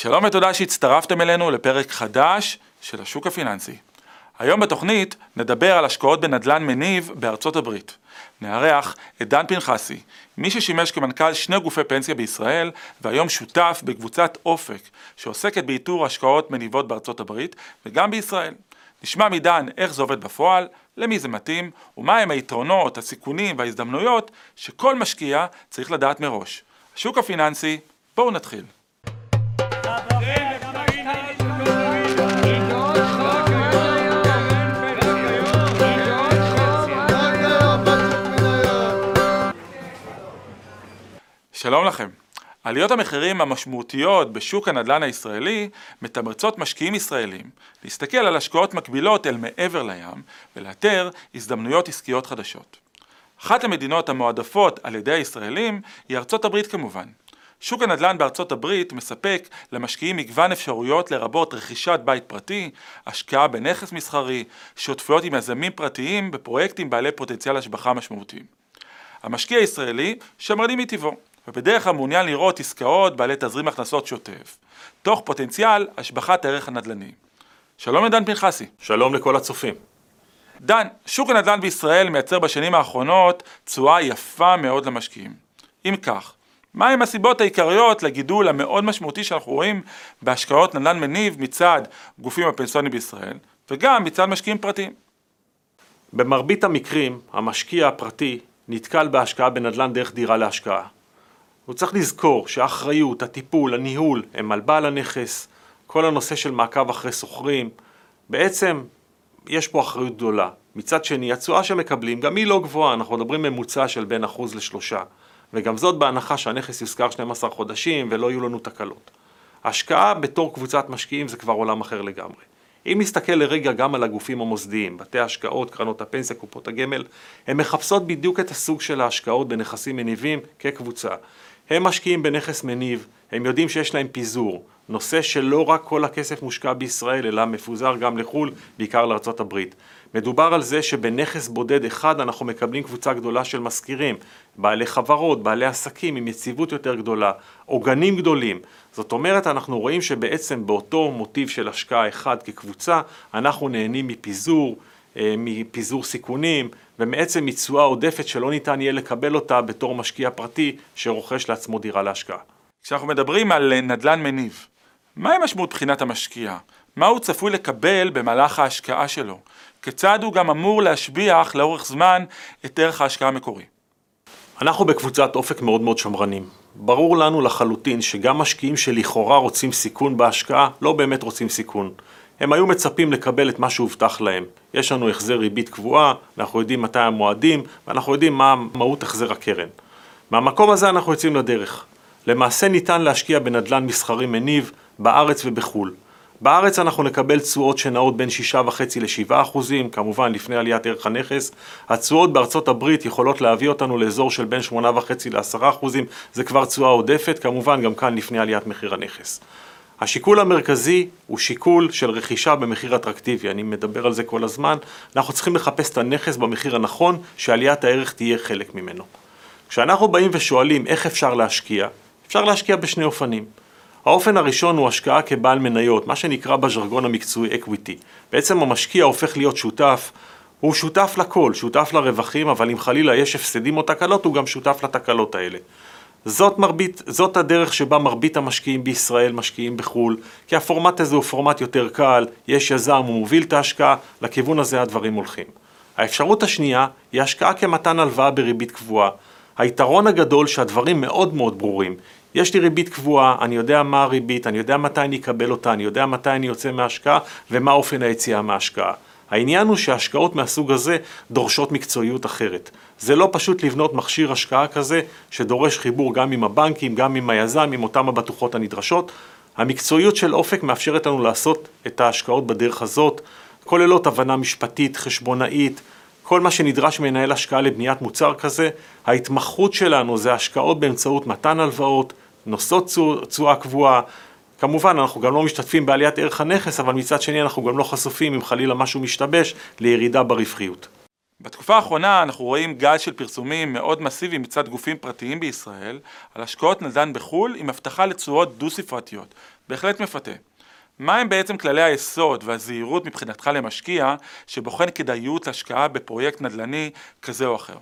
שלום ותודה שהצטרפתם אלינו לפרק חדש של השוק הפיננסי. היום בתוכנית נדבר על השקעות בנדל"ן מניב בארצות הברית. נארח את דן פנחסי, מי ששימש כמנכ"ל שני גופי פנסיה בישראל והיום שותף בקבוצת אופק שעוסקת באיתור השקעות מניבות בארצות הברית וגם בישראל. נשמע מדן איך זה עובד בפועל, למי זה מתאים ומהם היתרונות, הסיכונים וההזדמנויות שכל משקיע צריך לדעת מראש. השוק הפיננסי, בואו נתחיל. שלום לכם. עליות המחירים המשמעותיות בשוק הנדל"ן הישראלי מתמרצות משקיעים ישראלים להסתכל על השקעות מקבילות אל מעבר לים ולאתר הזדמנויות עסקיות חדשות. אחת המדינות המועדפות על ידי הישראלים היא ארצות הברית כמובן. שוק הנדל"ן בארצות הברית מספק למשקיעים מגוון אפשרויות לרבות רכישת בית פרטי, השקעה בנכס מסחרי, שותפויות עם יזמים פרטיים בפרויקטים בעלי פוטנציאל השבחה משמעותיים. המשקיע הישראלי שמרני מטבעו, ובדרך כלל מעוניין לראות עסקאות בעלי תזרים הכנסות שוטף, תוך פוטנציאל השבחת הערך הנדל"ני. שלום לדן פנחסי. שלום לכל הצופים. דן, שוק הנדל"ן בישראל מייצר בשנים האחרונות תשואה יפה מאוד למשקיעים. אם כך, מהם הסיבות העיקריות לגידול המאוד משמעותי שאנחנו רואים בהשקעות נדל"ן מניב מצד גופים הפנסיוניים בישראל וגם מצד משקיעים פרטיים? במרבית המקרים המשקיע הפרטי נתקל בהשקעה בנדל"ן דרך דירה להשקעה. הוא צריך לזכור שהאחריות, הטיפול, הניהול הם על בעל הנכס, כל הנושא של מעקב אחרי שוכרים, בעצם יש פה אחריות גדולה. מצד שני, התשואה שמקבלים גם היא לא גבוהה, אנחנו מדברים ממוצע של בין אחוז לשלושה. וגם זאת בהנחה שהנכס יושכר 12 חודשים ולא יהיו לנו תקלות. השקעה בתור קבוצת משקיעים זה כבר עולם אחר לגמרי. אם נסתכל לרגע גם על הגופים המוסדיים, בתי ההשקעות, קרנות הפנסיה, קופות הגמל, הן מחפשות בדיוק את הסוג של ההשקעות בנכסים מניבים כקבוצה. הם משקיעים בנכס מניב, הם יודעים שיש להם פיזור, נושא שלא רק כל הכסף מושקע בישראל, אלא מפוזר גם לחו"ל, בעיקר לארצות הברית. מדובר על זה שבנכס בודד אחד אנחנו מקבלים קבוצה גדולה של משכירים, בעלי חברות, בעלי עסקים עם יציבות יותר גדולה, עוגנים גדולים. זאת אומרת, אנחנו רואים שבעצם באותו מוטיב של השקעה אחד כקבוצה, אנחנו נהנים מפיזור, אה, מפיזור סיכונים ומעצם מתשואה עודפת שלא ניתן יהיה לקבל אותה בתור משקיע פרטי שרוכש לעצמו דירה להשקעה. כשאנחנו מדברים על נדל"ן מניב, מהי משמעות בחינת המשקיע? מה הוא צפוי לקבל במהלך ההשקעה שלו? כיצד הוא גם אמור להשביח לאורך זמן את ערך ההשקעה המקורי? אנחנו בקבוצת אופק מאוד מאוד שמרנים. ברור לנו לחלוטין שגם משקיעים שלכאורה רוצים סיכון בהשקעה, לא באמת רוצים סיכון. הם היו מצפים לקבל את מה שהובטח להם. יש לנו החזר ריבית קבועה, אנחנו יודעים מתי המועדים, ואנחנו יודעים מה מהות החזר הקרן. מהמקום הזה אנחנו יוצאים לדרך. למעשה ניתן להשקיע בנדל"ן מסחרי מניב בארץ ובחו"ל. בארץ אנחנו נקבל תשואות שנעות בין 6.5 ל-7 אחוזים, כמובן לפני עליית ערך הנכס. התשואות בארצות הברית יכולות להביא אותנו לאזור של בין 8.5 ל-10 אחוזים, זה כבר תשואה עודפת, כמובן גם כאן לפני עליית מחיר הנכס. השיקול המרכזי הוא שיקול של רכישה במחיר אטרקטיבי, אני מדבר על זה כל הזמן, אנחנו צריכים לחפש את הנכס במחיר הנכון, שעליית הערך תהיה חלק ממנו. כשאנחנו באים ושואלים איך אפשר להשקיע, אפשר להשקיע בשני אופנים. האופן הראשון הוא השקעה כבעל מניות, מה שנקרא בז'רגון המקצועי equity. בעצם המשקיע הופך להיות שותף, הוא שותף לכל, שותף לרווחים, אבל אם חלילה יש הפסדים או תקלות, הוא גם שותף לתקלות האלה. זאת, מרבית, זאת הדרך שבה מרבית המשקיעים בישראל משקיעים בחו"ל, כי הפורמט הזה הוא פורמט יותר קל, יש יזם, הוא מוביל את ההשקעה, לכיוון הזה הדברים הולכים. האפשרות השנייה היא השקעה כמתן הלוואה בריבית קבועה. היתרון הגדול שהדברים מאוד מאוד ברורים. יש לי ריבית קבועה, אני יודע מה הריבית, אני יודע מתי אני אקבל אותה, אני יודע מתי אני יוצא מההשקעה ומה אופן היציאה מההשקעה. העניין הוא שהשקעות מהסוג הזה דורשות מקצועיות אחרת. זה לא פשוט לבנות מכשיר השקעה כזה שדורש חיבור גם עם הבנקים, גם עם היזם, עם אותם הבטוחות הנדרשות. המקצועיות של אופק מאפשרת לנו לעשות את ההשקעות בדרך הזאת, כוללות הבנה משפטית, חשבונאית, כל מה שנדרש מנהל השקעה לבניית מוצר כזה. ההתמחות שלנו זה השקעות באמצעות מתן הלוואות, נושאות תשואה קבועה, כמובן אנחנו גם לא משתתפים בעליית ערך הנכס, אבל מצד שני אנחנו גם לא חשופים אם חלילה משהו משתבש לירידה ברווחיות. בתקופה האחרונה אנחנו רואים גל של פרסומים מאוד מסיבי מצד גופים פרטיים בישראל על השקעות נדל"ן בחו"ל עם הבטחה לתשואות דו-ספרתיות. בהחלט מפתה. מה הם בעצם כללי היסוד והזהירות מבחינתך למשקיע שבוחן כדאיות השקעה בפרויקט נדל"ני כזה או אחר?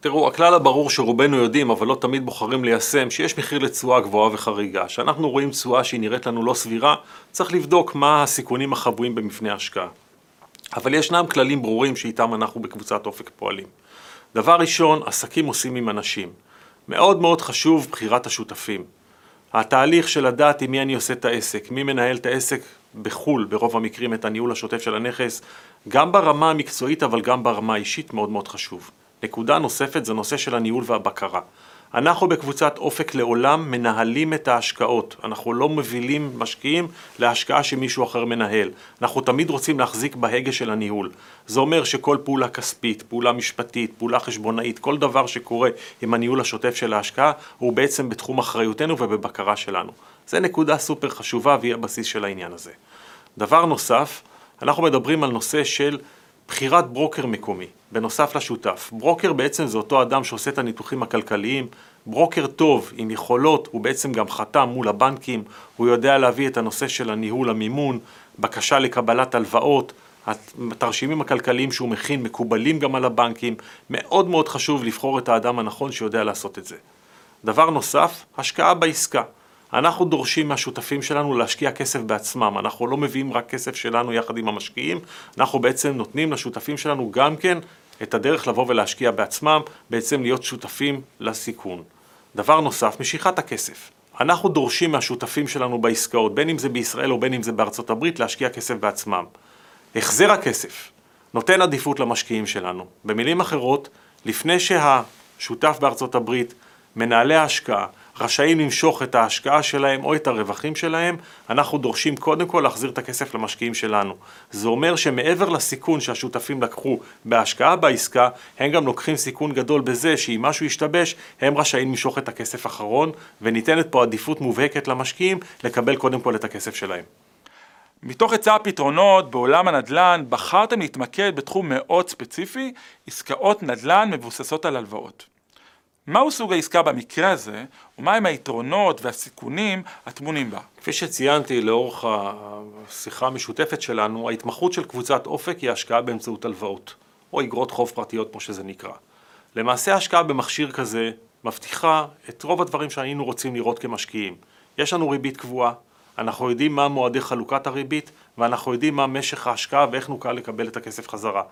תראו, הכלל הברור שרובנו יודעים, אבל לא תמיד בוחרים ליישם, שיש מחיר לתשואה גבוהה וחריגה. כשאנחנו רואים תשואה שהיא נראית לנו לא סבירה, צריך לבדוק מה הסיכונים החבויים במפני השקעה. אבל ישנם כללים ברורים שאיתם אנחנו בקבוצת אופק פועלים. דבר ראשון, עסקים עושים עם אנשים. מאוד מאוד חשוב בחירת השותפים. התהליך של לדעת עם מי אני עושה את העסק, מי מנהל את העסק בחו"ל, ברוב המקרים את הניהול השוטף של הנכס, גם ברמה המקצועית אבל גם ברמה האישית מאוד מאוד חשוב. נקודה נוספת זה נושא של הניהול והבקרה. אנחנו בקבוצת אופק לעולם מנהלים את ההשקעות, אנחנו לא מובילים משקיעים להשקעה שמישהו אחר מנהל. אנחנו תמיד רוצים להחזיק בהגה של הניהול. זה אומר שכל פעולה כספית, פעולה משפטית, פעולה חשבונאית, כל דבר שקורה עם הניהול השוטף של ההשקעה, הוא בעצם בתחום אחריותנו ובבקרה שלנו. זה נקודה סופר חשובה והיא הבסיס של העניין הזה. דבר נוסף, אנחנו מדברים על נושא של בחירת ברוקר מקומי, בנוסף לשותף. ברוקר בעצם זה אותו אדם שעושה את הניתוחים הכלכליים, ברוקר טוב עם יכולות, הוא בעצם גם חתם מול הבנקים, הוא יודע להביא את הנושא של הניהול המימון, בקשה לקבלת הלוואות, התרשימים הכלכליים שהוא מכין מקובלים גם על הבנקים, מאוד מאוד חשוב לבחור את האדם הנכון שיודע לעשות את זה. דבר נוסף, השקעה בעסקה. אנחנו דורשים מהשותפים שלנו להשקיע כסף בעצמם, אנחנו לא מביאים רק כסף שלנו יחד עם המשקיעים, אנחנו בעצם נותנים לשותפים שלנו גם כן את הדרך לבוא ולהשקיע בעצמם, בעצם להיות שותפים לסיכון. דבר נוסף, משיכת הכסף. אנחנו דורשים מהשותפים שלנו בעסקאות, בין אם זה בישראל או בין אם זה בארצות הברית, להשקיע כסף בעצמם. החזר הכסף נותן עדיפות למשקיעים שלנו. במילים אחרות, לפני שהשותף בארצות הברית, מנהלי ההשקעה, רשאים למשוך את ההשקעה שלהם או את הרווחים שלהם, אנחנו דורשים קודם כל להחזיר את הכסף למשקיעים שלנו. זה אומר שמעבר לסיכון שהשותפים לקחו בהשקעה בעסקה, הם גם לוקחים סיכון גדול בזה שאם משהו ישתבש, הם רשאים למשוך את הכסף האחרון, וניתנת פה עדיפות מובהקת למשקיעים לקבל קודם כל את הכסף שלהם. מתוך היצע הפתרונות בעולם הנדל"ן, בחרתם להתמקד בתחום מאוד ספציפי, עסקאות נדל"ן מבוססות על הלוואות. מהו סוג העסקה במקרה הזה, ומהם היתרונות והסיכונים הטמונים בה? כפי שציינתי לאורך השיחה המשותפת שלנו, ההתמחות של קבוצת אופק היא השקעה באמצעות הלוואות, או אגרות חוב פרטיות כמו שזה נקרא. למעשה השקעה במכשיר כזה מבטיחה את רוב הדברים שהיינו רוצים לראות כמשקיעים. יש לנו ריבית קבועה, אנחנו יודעים מה מועדי חלוקת הריבית, ואנחנו יודעים מה משך ההשקעה ואיך נוכל לקבל את הכסף חזרה.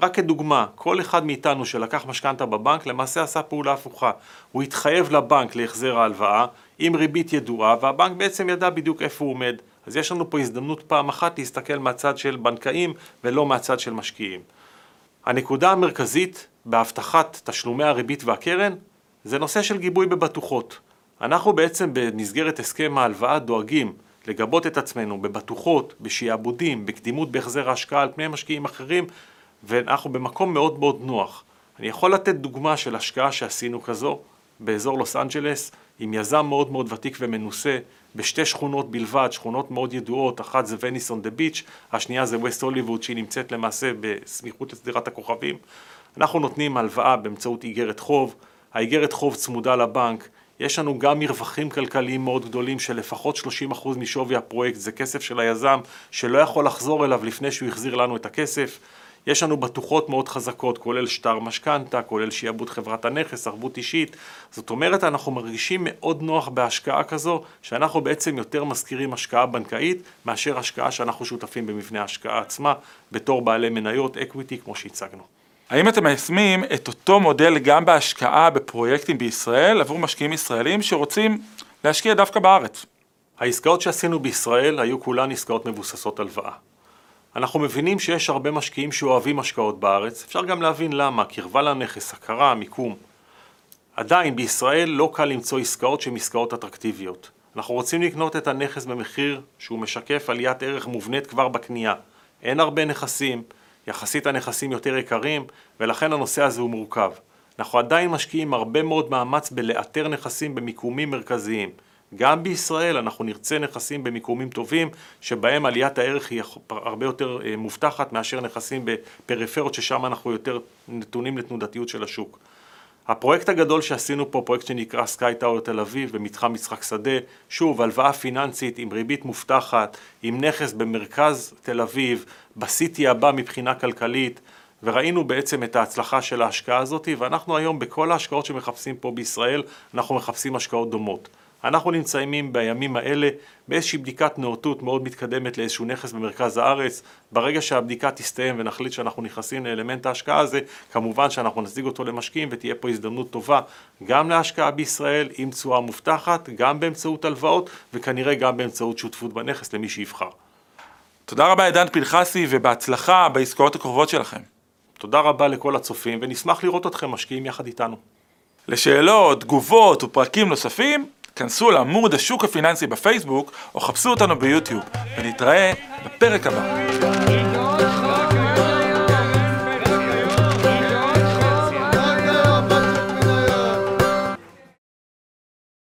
רק כדוגמה, כל אחד מאיתנו שלקח משכנתה בבנק למעשה עשה פעולה הפוכה. הוא התחייב לבנק להחזר ההלוואה עם ריבית ידועה והבנק בעצם ידע בדיוק איפה הוא עומד. אז יש לנו פה הזדמנות פעם אחת להסתכל מהצד של בנקאים ולא מהצד של משקיעים. הנקודה המרכזית בהבטחת תשלומי הריבית והקרן זה נושא של גיבוי בבטוחות. אנחנו בעצם במסגרת הסכם ההלוואה דואגים לגבות את עצמנו בבטוחות, בשעבודים, בקדימות בהחזר ההשקעה על פני משקיעים אחרים ואנחנו במקום מאוד מאוד נוח. אני יכול לתת דוגמה של השקעה שעשינו כזו באזור לוס אנג'לס עם יזם מאוד מאוד ותיק ומנוסה בשתי שכונות בלבד, שכונות מאוד ידועות, אחת זה וניס און דה ביץ', השנייה זה ווסט הוליווד שהיא נמצאת למעשה בסמיכות לסדירת הכוכבים. אנחנו נותנים הלוואה באמצעות איגרת חוב, האיגרת חוב צמודה לבנק, יש לנו גם מרווחים כלכליים מאוד גדולים של לפחות 30% משווי הפרויקט, זה כסף של היזם שלא יכול לחזור אליו לפני שהוא החזיר לנו את הכסף. יש לנו בטוחות מאוד חזקות, כולל שטר משכנתה, כולל שיעבוד חברת הנכס, ערבות אישית. זאת אומרת, אנחנו מרגישים מאוד נוח בהשקעה כזו, שאנחנו בעצם יותר מזכירים השקעה בנקאית, מאשר השקעה שאנחנו שותפים במבנה ההשקעה עצמה, בתור בעלי מניות, אקוויטי, כמו שהצגנו. האם אתם מיישמים את אותו מודל גם בהשקעה בפרויקטים בישראל עבור משקיעים ישראלים שרוצים להשקיע דווקא בארץ? העסקאות שעשינו בישראל היו כולן עסקאות מבוססות הלוואה. אנחנו מבינים שיש הרבה משקיעים שאוהבים השקעות בארץ, אפשר גם להבין למה, קרבה לנכס, הכרה, מיקום. עדיין בישראל לא קל למצוא עסקאות שהן עסקאות אטרקטיביות. אנחנו רוצים לקנות את הנכס במחיר שהוא משקף עליית ערך מובנית כבר בקנייה. אין הרבה נכסים, יחסית הנכסים יותר יקרים, ולכן הנושא הזה הוא מורכב. אנחנו עדיין משקיעים הרבה מאוד מאמץ בלאתר נכסים במיקומים מרכזיים. גם בישראל אנחנו נרצה נכסים במיקומים טובים, שבהם עליית הערך היא הרבה יותר אה, מובטחת מאשר נכסים בפריפריות ששם אנחנו יותר נתונים לתנודתיות של השוק. הפרויקט הגדול שעשינו פה, פרויקט שנקרא סקאי טאוור תל אביב במתחם משחק שדה, שוב, הלוואה פיננסית עם ריבית מובטחת, עם נכס במרכז תל אביב, בסיטי הבא מבחינה כלכלית, וראינו בעצם את ההצלחה של ההשקעה הזאת, ואנחנו היום בכל ההשקעות שמחפשים פה בישראל, אנחנו מחפשים השקעות דומות. אנחנו נמצאים בימים האלה באיזושהי בדיקת נאותות מאוד מתקדמת לאיזשהו נכס במרכז הארץ. ברגע שהבדיקה תסתיים ונחליט שאנחנו נכנסים לאלמנט ההשקעה הזה, כמובן שאנחנו נשיג אותו למשקיעים ותהיה פה הזדמנות טובה גם להשקעה בישראל עם תשואה מובטחת, גם באמצעות הלוואות וכנראה גם באמצעות שותפות בנכס למי שיבחר. תודה רבה עידן פנחסי ובהצלחה בעסקאות הקרובות שלכם. תודה רבה לכל הצופים ונשמח לראות אתכם משקיעים יחד איתנו. לשאלות, תגובות ופרקים נוספים, כנסו לעמוד השוק הפיננסי בפייסבוק או חפשו אותנו ביוטיוב, ונתראה בפרק הבא.